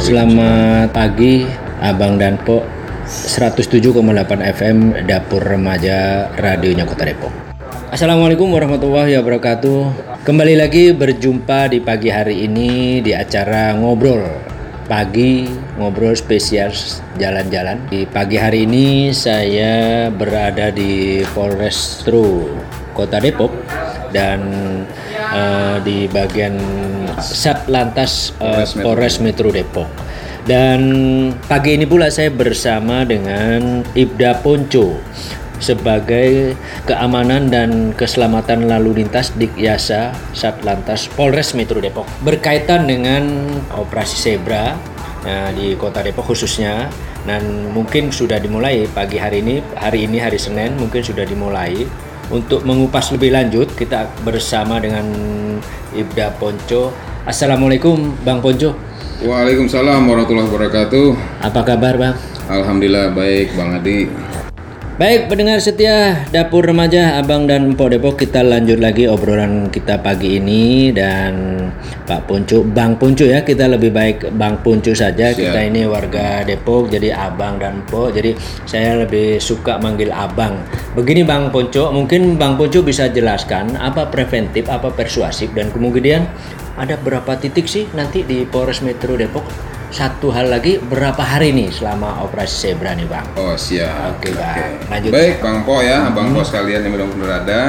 Selamat pagi Abang dan Po 107,8 FM Dapur Remaja Radionya Kota Depok. Assalamualaikum warahmatullahi wabarakatuh. Kembali lagi berjumpa di pagi hari ini di acara ngobrol pagi ngobrol spesial jalan-jalan. Di pagi hari ini saya berada di Polrestro Kota Depok dan eh, di bagian Satlantas eh, Polres Metro Depok. Dan pagi ini pula saya bersama dengan Ibda Ponco sebagai keamanan dan keselamatan lalu lintas di Yasa Satlantas Polres Metro Depok. Berkaitan dengan operasi zebra nah, di kota Depok khususnya dan mungkin sudah dimulai pagi hari ini hari ini hari Senin mungkin sudah dimulai untuk mengupas lebih lanjut kita bersama dengan Ibda Ponco. Assalamualaikum Bang Ponco. Waalaikumsalam warahmatullahi wabarakatuh. apa kabar Bang? Alhamdulillah baik Bang Adi. Baik pendengar setia Dapur Remaja Abang dan Empok Depok kita lanjut lagi obrolan kita pagi ini. Dan Pak Puncu Bang Puncu ya kita lebih baik Bang Puncu saja. Siap. kita ini warga Depok jadi Abang dan Empok. Jadi saya lebih suka manggil Abang begini Bang Puncu mungkin Bang Puncu bisa jelaskan apa preventif apa persuasif dan kemudian ada berapa titik sih nanti di Polres Metro Depok satu hal lagi berapa hari nih selama operasi zebra nih Bang Oh siap. Oke, Bang. Lanjut. Baik Bang Po ya, Abang Po sekalian yang mudah berada.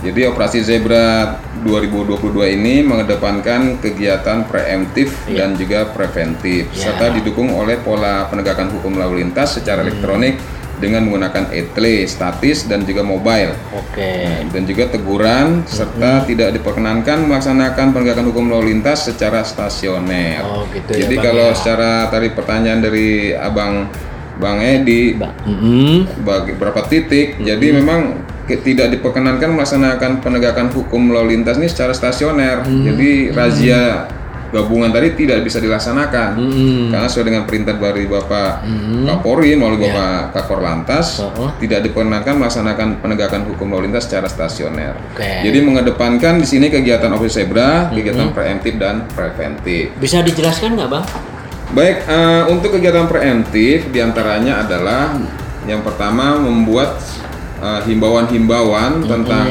Jadi operasi Zebra 2022 ini mengedepankan kegiatan preemptif Iya. dan juga preventif Iya. serta didukung oleh pola penegakan hukum lalu lintas secara elektronik dengan menggunakan etle, statis dan juga mobile. Oke dan juga teguran serta tidak diperkenankan melaksanakan penegakan hukum lalu lintas secara stasioner. Oh, gitu ya, Jadi Bang, kalau ya. secara tadi pertanyaan dari Abang Bang Edi Ba- Mm-mm. bagi berapa titik, jadi memang tidak diperkenankan melaksanakan penegakan hukum lalu lintas ini secara stasioner. Jadi razia gabungan tadi tidak bisa dilaksanakan Mm-mm. karena sesuai dengan perintah dari Bapak Kapolri melalui Bapak Kakor Lantas oh. tidak diperkenankan melaksanakan penegakan hukum lalu lintas secara stasioner. Oke. Jadi mengedepankan di sini kegiatan operasi zebra, kegiatan preemptif dan preventif. Bisa dijelaskan nggak bang? Baik, eh, untuk kegiatan preemptif di antaranya adalah yang pertama membuat eh, himbauan-himbauan tentang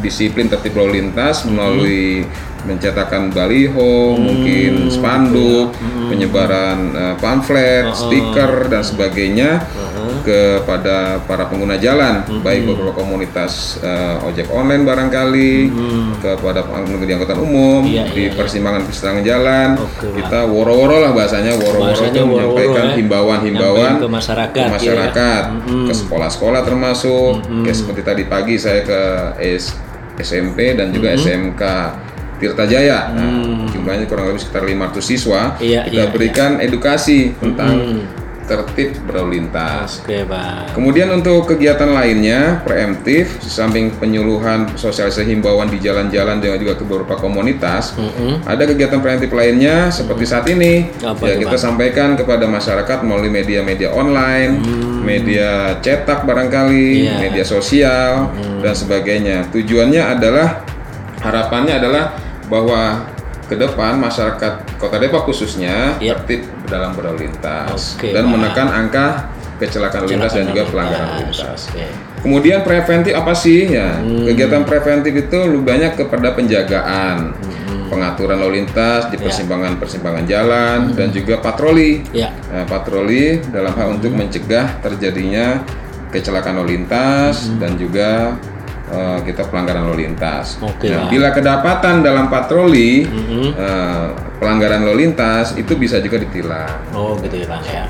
disiplin tertib lalu lintas melalui mencetakkan baliho, mungkin spanduk, penyebaran eh, pamflet, stiker dan sebagainya kepada para pengguna jalan, baik beberapa komunitas eh, ojek online barangkali, kepada pengemudi angkutan umum, Iya, di iya, iya. persimpangan-persimpangan jalan, Oke, Bang. kita woro-woro lah bahasanya woro-woro itu menyampaikan ya. himbauan-himbauan ke masyarakat, ke ya. masyarakat, Mm-mm. ke sekolah-sekolah termasuk, kayak seperti tadi pagi saya ke S- SMP dan juga SMK Tirta Jaya. Nah, jumlahnya kurang lebih sekitar 500 siswa. Iya, kita iya, berikan edukasi tentang tertib berlalu lintas. Oke. Kemudian untuk kegiatan lainnya preemptif, di samping penyuluhan sosialisasi himbauan di jalan-jalan dan juga ke beberapa komunitas, Mm-mm. ada kegiatan preemptif lainnya seperti saat ini. Apa ya kita Bang? sampaikan kepada masyarakat melalui media-media online, media cetak barangkali, Hmm. Iya. Hmm. media sosial dan sebagainya. Tujuannya adalah harapannya adalah bahwa ke depan masyarakat Kota Depok khususnya Iya. tertib dalam berlalu lintas Oke, dan menekan angka kecelakaan lalu lintas dan juga pelanggaran lalu lintas. Oke. Kemudian preventif apa sih ya? Kegiatan preventif itu lebih banyak kepada penjagaan, pengaturan lalu lintas di persimpangan-persimpangan jalan dan juga patroli. Ya. Nah, patroli dalam hal untuk mencegah terjadinya kecelakaan lalu lintas dan juga eh, kita pelanggaran lalu lintas. Oke, Nah, bila kedapatan dalam patroli eh, pelanggaran lalu lintas itu bisa juga ditilang. Oh gitu ya bang ya.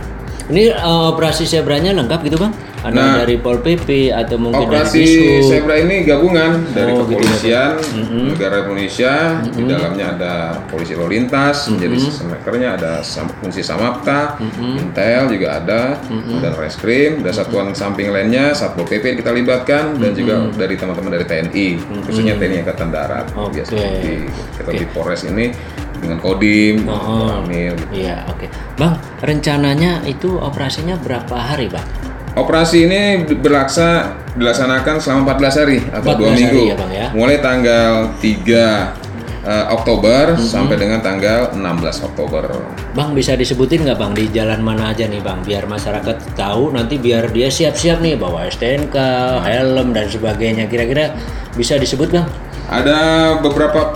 Ini eh, operasi zebranya lengkap gitu bang? Ada Nah, dari Pol PP atau mungkin Operasi dari Disub? Zebra ini gabungan dari Oh, gitu, kepolisian negara Indonesia. Di dalamnya ada polisi lalu lintas, jadi semekernya ada sam- fungsi Samapta, Intel juga ada, dan Reskrim, dan satuan samping lainnya Satpol PP kita libatkan, dan juga dari teman-teman dari TNI, khususnya TNI Angkatan Darat. Oke. Biasanya di kita di Polres ini dengan Kodim, Oh. Ramil. Iya oke. Bang rencananya itu operasinya berapa hari bang? Operasi ini berlaksa dilaksanakan selama 14 hari atau 14 dua hari minggu. ya, Bang, ya? Mulai tanggal 3 eh, Oktober sampai dengan tanggal 16 Oktober. Bang bisa disebutin nggak bang di jalan mana aja nih bang biar masyarakat tahu nanti biar dia siap-siap nih bawa STNK, helm dan sebagainya kira-kira bisa disebut bang? Ada beberapa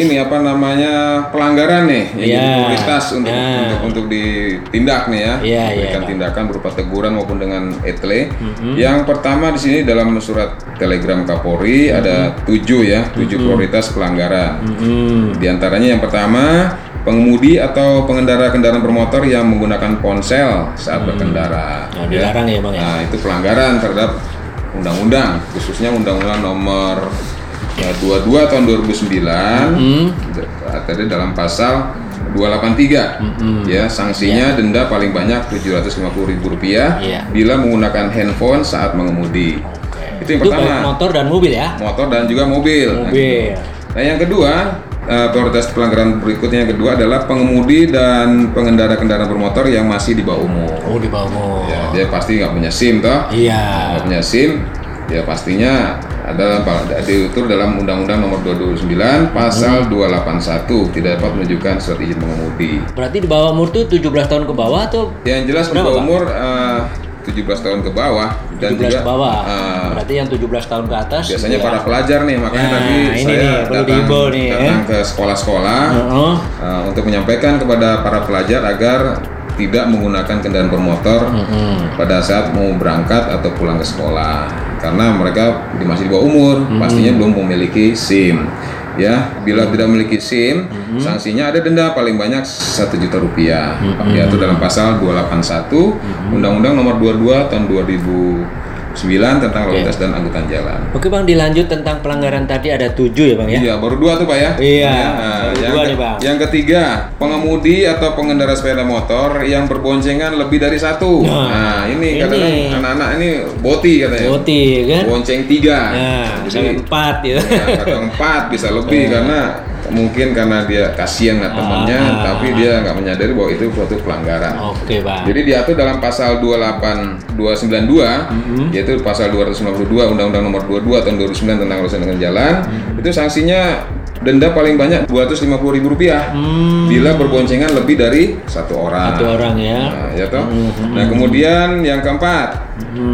ini apa namanya pelanggaran nih yang Iya. jadi prioritas untuk, Nah. untuk untuk ditindak nih ya. Iya, iya, Berikan Bang. tindakan berupa teguran maupun dengan etle. Mm-hmm. Yang pertama di sini dalam surat Telegram Kapolri ada Mm-hmm. tujuh ya, tujuh prioritas pelanggaran. Hmm. Di antaranya yang pertama, pengemudi atau pengendara kendaraan bermotor yang menggunakan ponsel saat berkendara. Nah, dilarang ya bang ya? Nah, itu pelanggaran terhadap undang-undang, khususnya undang-undang nomor ya, 22 tahun 2009. Hmm. Tadi dalam pasal 283. Ya, sanksinya denda paling banyak Rp750.000 Iya. bila menggunakan handphone saat mengemudi. Oke. Itu yang Itu pertama. motor dan mobil ya? Motor dan juga mobil. Mobil. Nah, yang kedua, eh, prioritas pelanggaran berikutnya yang kedua adalah pengemudi dan pengendara kendaraan bermotor yang masih di bawah umur. Oh di bawah umur. Ya, dia pasti nggak punya SIM toh. Iya. Nggak punya SIM, ya pastinya ada diatur dalam Undang-Undang Nomor 229 Pasal 281 tidak dapat menunjukkan surat izin mengemudi. Berarti di bawah umur tuh 17 tahun ke bawah atau Yang jelas untuk Pak? umur eh, 17 tahun ke bawah dan 17 juga ke bawah? eh, Berarti yang 17 tahun ke atas. biasanya ya. para pelajar nih makanya Nah, tadi ini saya nih, datang, nih, ya. datang ke sekolah-sekolah Heeh. uh, untuk menyampaikan kepada para pelajar agar tidak menggunakan kendaraan bermotor pada saat mau berangkat atau pulang ke sekolah. Karena mereka masih di bawah umur pastinya belum memiliki SIM. Ya bila tidak memiliki SIM sanksinya ada denda paling banyak satu juta rupiah. Yaitu dalam pasal 281 Undang-Undang Nomor 22 tahun 2009 tentang lalu lintas dan angkutan jalan Oke bang, dilanjut tentang pelanggaran tadi ada tujuh ya bang ya? Iya, baru dua tuh Pak ya. Iya, Nah, baru yang, dua nih, Bang. yang ketiga, pengemudi atau pengendara sepeda motor yang berboncengan lebih dari satu. Nah, Nah, ini, ini. kadang-kadang anak-anak ini boti katanya. Boti kan? Bonceng tiga. Nah, sampai empat ya. ya, kadang empat bisa lebih karena mungkin karena dia kasihan nggak temannya, Ah. tapi dia nggak menyadari bahwa itu suatu pelanggaran. Oke bang. Jadi diatur dalam pasal 28 292 Mm-hmm. yaitu pasal 252 Undang-Undang Nomor 22 tahun 2009 tentang urusan dengan jalan Mm-hmm. itu sanksinya denda paling banyak Rp250.000 rupiah Hmm, bila berboncengan lebih dari satu orang. satu orang ya. Nah, ya toh. Mm-hmm. Nah, kemudian yang keempat,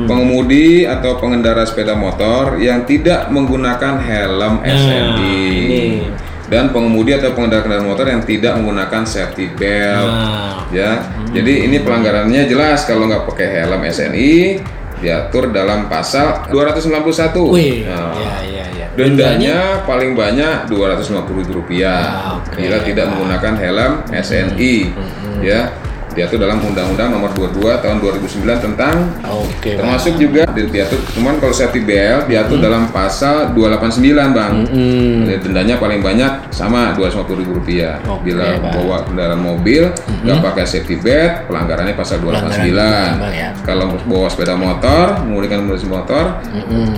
pengemudi atau pengendara sepeda motor yang tidak menggunakan helm SNI. Nah, ini. Dan pengemudi atau pengendara kendaraan motor yang tidak menggunakan safety belt. Nah, ya jadi ini pelanggarannya jelas kalau nggak pakai helm SNI diatur dalam pasal 291 wih, Nah, ya ya ya. dendanya paling banyak 250 rupiah Ah, oke, bila tidak menggunakan helm SNI ya diatur dalam Undang-Undang Nomor 22 Tahun 2009 tentang bang. termasuk juga di- diatur cuman kalau safety belt diatur dalam pasal 289 bang Hmm. jadi dendanya paling banyak sama dua ratus rupiah. Oke, Bila Bang. bawa kendaraan mobil nggak pakai safety belt, pelanggarannya pasal 289. Bang, ya. Kalau bawa sepeda motor, sepeda motor,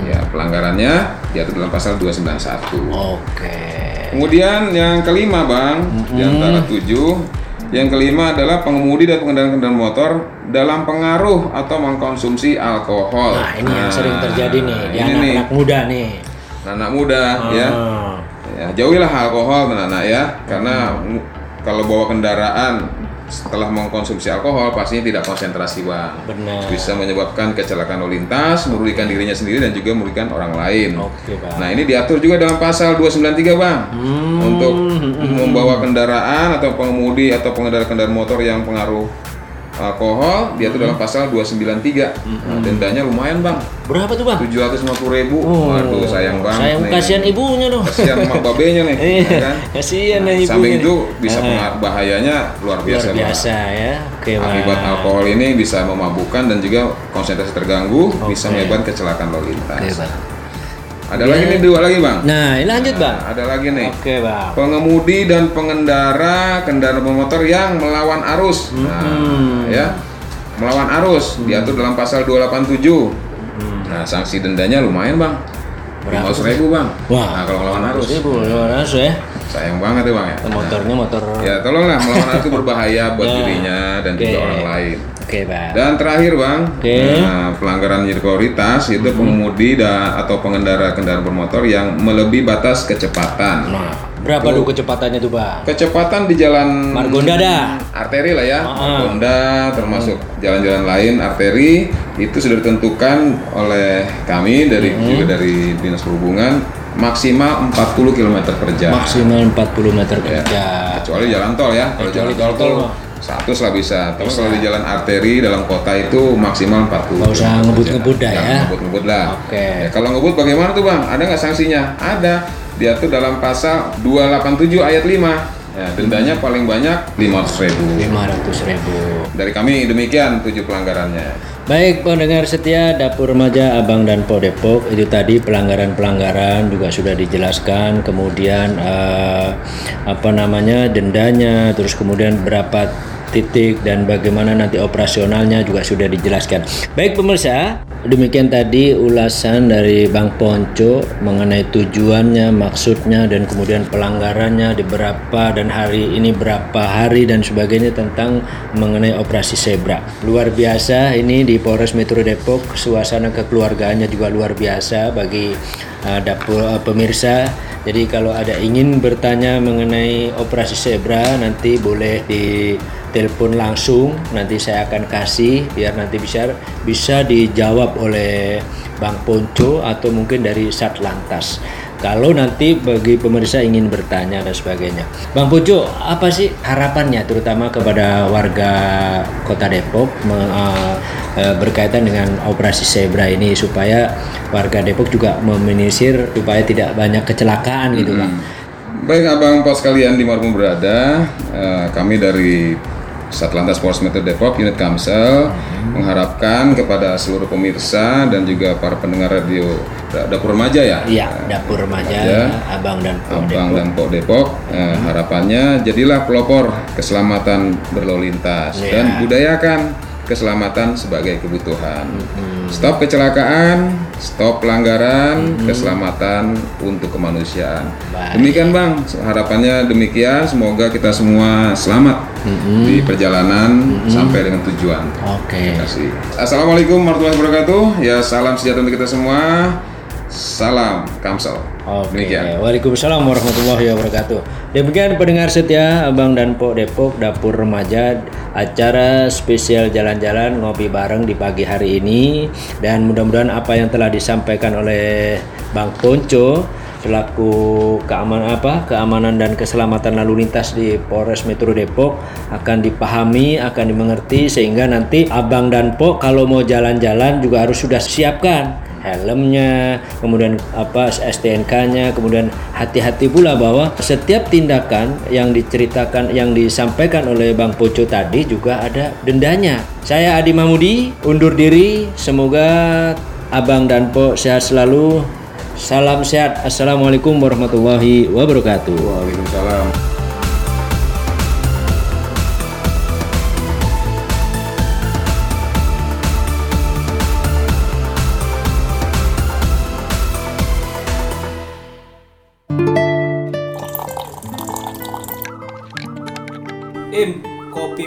ya pelanggarannya diatur dalam pasal 291. Oke. Kemudian yang kelima bang, di antara tujuh, yang kelima adalah pengemudi dan pengendara kendaraan motor dalam pengaruh atau mengkonsumsi alkohol. Nah ini yang sering terjadi nih di anak-anak muda nih. anak muda ya. Ah. Ya, jauhilah alkohol anak-anak ya, karena mu- kalau bawa kendaraan setelah mengkonsumsi alkohol pastinya tidak konsentrasi bang, Benar. bisa menyebabkan kecelakaan lalu lintas, merugikan dirinya sendiri dan juga merugikan orang lain. Oke bang. Nah ini diatur juga dalam pasal 293 bang, Hmm. untuk membawa kendaraan atau pengemudi atau pengendara kendaraan motor yang pengaruh alkohol diatur dalam pasal 293. Nah, dendanya lumayan bang, Berapa tuh bang? 750 ribu. Oh, Waduh sayang banget. Sayang nih. kasihan ibunya dong. Kasihan emak babenya nih, Iya, ya kan? kasihan Nah, nih ibunya. samping itu bisa pengaruh bahayanya luar Luar biasa. Bang. biasa ya. Oke bang. Akibat alkohol ini bisa memabukkan dan juga konsentrasi terganggu, bisa menyebabkan kecelakaan lalu lintas. Oke bang. Ada lagi nih dua lagi bang. Nah ini lanjut bang. Nah, ada lagi nih. Oke bang. Pengemudi dan pengendara kendaraan bermotor yang melawan arus. Hmm. Nah, ya. Melawan arus diatur dalam pasal 287. Nah, sanksi dendanya lumayan, Bang. Hmm. Berapa 500 ribu, Bang. Wah. Nah, kalau melawan arus. Ribu, luar biasa ya. Sayang banget ya, Bang ya. Motornya motor. Ya, tolonglah melawan arus itu berbahaya buat Ya. dirinya dan Oke. juga orang lain. Oke, Bang. Dan terakhir bang, Oke. nah, pelanggaran menjadi prioritas itu pengemudi da- atau pengendara kendaraan bermotor yang melebihi batas kecepatan. Nah, berapa tuh kecepatannya tuh, Bang? Kecepatan di jalan Margonda dah. arteri lah ya, Ah. Margonda termasuk jalan-jalan lain arteri itu sudah ditentukan oleh kami dari Hmm. juga dari dinas perhubungan maksimal 40 km per jam. Maksimal 40 meter per jam. Kecuali jalan tol ya, kalau Kecuali jalan tol tol. 100 lah bisa. Tapi kalau di jalan arteri dalam kota itu maksimal 40. Nggak usah ngebut-ngebut dah ya. Ngebut-ngebut lah. Oke. Ya, kalau ngebut bagaimana tuh bang? Ada nggak sanksinya? Ada. Diatur dalam pasal 287 ayat 5. Ya, dendanya paling banyak 500 ribu. 500 ribu. Dari kami demikian tujuh pelanggarannya. Baik pendengar setia Dapur Remaja Abang dan Po Depok itu tadi pelanggaran-pelanggaran juga sudah dijelaskan kemudian eh, apa namanya dendanya terus kemudian berapa titik dan bagaimana nanti operasionalnya juga sudah dijelaskan. Baik pemirsa, demikian tadi ulasan dari Bang Ponco mengenai tujuannya, maksudnya dan kemudian pelanggarannya di berapa dan hari ini berapa hari dan sebagainya tentang mengenai operasi Zebra. Luar biasa ini di Polres Metro Depok, suasana kekeluargaannya juga luar biasa bagi uh, dapur uh, pemirsa. Jadi kalau ada ingin bertanya mengenai operasi Zebra nanti boleh di telepon langsung nanti saya akan kasih biar nanti bisa bisa dijawab oleh Bang Ponco atau mungkin dari Satlantas. Kalau nanti bagi pemirsa ingin bertanya dan sebagainya. Bang Ponco, apa sih harapannya terutama kepada warga Kota Depok me- eh, berkaitan dengan operasi Zebra ini supaya warga Depok juga meminimalisir supaya tidak banyak kecelakaan gitu, Bang. Baik abang pos kalian di di mana pun berada, eh, kami dari Satlantas Polres Metro Depok unit Kamsel mengharapkan kepada seluruh pemirsa dan juga para pendengar radio Da- dapur remaja ya, Iya, dapur remaja, Remaja. Abang dan Po abang Depok. dan Pok Depok. eh, harapannya jadilah pelopor keselamatan berlalu lintas Iya. dan budayakan keselamatan sebagai kebutuhan. Stop kecelakaan, stop pelanggaran, keselamatan untuk kemanusiaan. Baik. Demikian Bang, harapannya demikian. Semoga kita semua selamat di perjalanan sampai dengan tujuan. Oke. Terima kasih. Assalamualaikum warahmatullahi wabarakatuh. Ya salam sejahtera untuk kita semua. Salam Kamsel. Oke, Demikian. Waalaikumsalam warahmatullahi wabarakatuh. Demikian pendengar setia Abang dan Po Depok Dapur Remaja acara spesial jalan-jalan ngopi bareng di pagi hari ini dan mudah-mudahan apa yang telah disampaikan oleh Bang Ponco selaku keamanan apa keamanan dan keselamatan lalu lintas di Polres Metro Depok akan dipahami akan dimengerti sehingga nanti abang dan po kalau mau jalan-jalan juga harus sudah siapkan helmnya, kemudian apa STNK-nya, kemudian hati-hati pula bahwa setiap tindakan yang diceritakan yang disampaikan oleh Bang Poco tadi juga ada dendanya. Saya Adi Mahmudi undur diri, semoga Abang dan Po sehat selalu. Salam sehat. Assalamualaikum warahmatullahi wabarakatuh. Waalaikumsalam.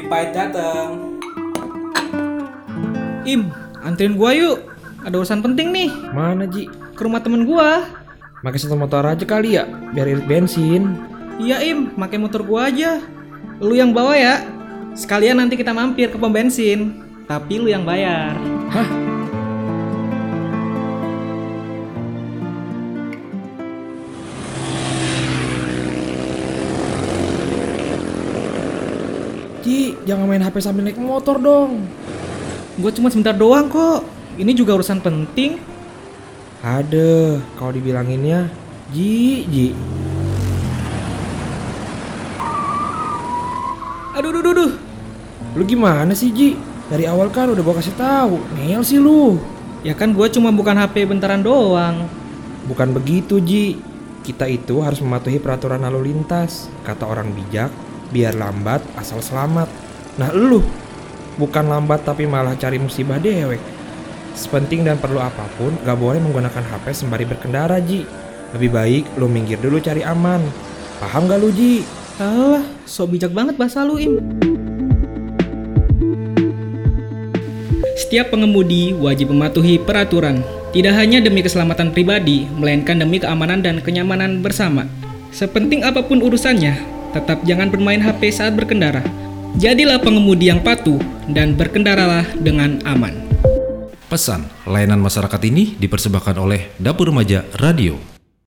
Pahit datang. Im, anterin gua yuk. Ada urusan penting nih. Mana Ji? Ke rumah temen gua. Pakai satu motor aja kali ya, biar irit bensin. Iya Im, pakai motor gua aja. Lu yang bawa ya. Sekalian nanti kita mampir ke pom bensin. Tapi lu yang bayar. Hah? Jangan main HP sambil naik motor dong. Gua cuma sebentar doang kok. Ini juga urusan penting. Ada, kalau dibilanginnya, Ji, Ji. Aduh, duh, duh, duh. Lu gimana sih Ji? Dari awal kan udah gua kasih tahu. Ngel sih lu. Ya kan gua cuma bukan HP bentaran doang. Bukan begitu Ji. Kita itu harus mematuhi peraturan lalu lintas. Kata orang bijak, biar lambat asal selamat. Nah lu, bukan lambat tapi malah cari musibah dewek. Sepenting dan perlu apa pun, gak boleh menggunakan HP sembari berkendara Ji. Lebih baik lu minggir dulu cari aman. Paham gak lu Ji? Alah, so bijak banget bahasa lu Im. Setiap pengemudi wajib mematuhi peraturan, tidak hanya demi keselamatan pribadi, melainkan demi keamanan dan kenyamanan bersama. Sepenting apa pun urusannya, tetap jangan bermain HP saat berkendara. Jadilah pengemudi yang patuh dan berkendaralah dengan aman. Pesan, layanan masyarakat ini dipersembahkan oleh Dapur Remaja Radio.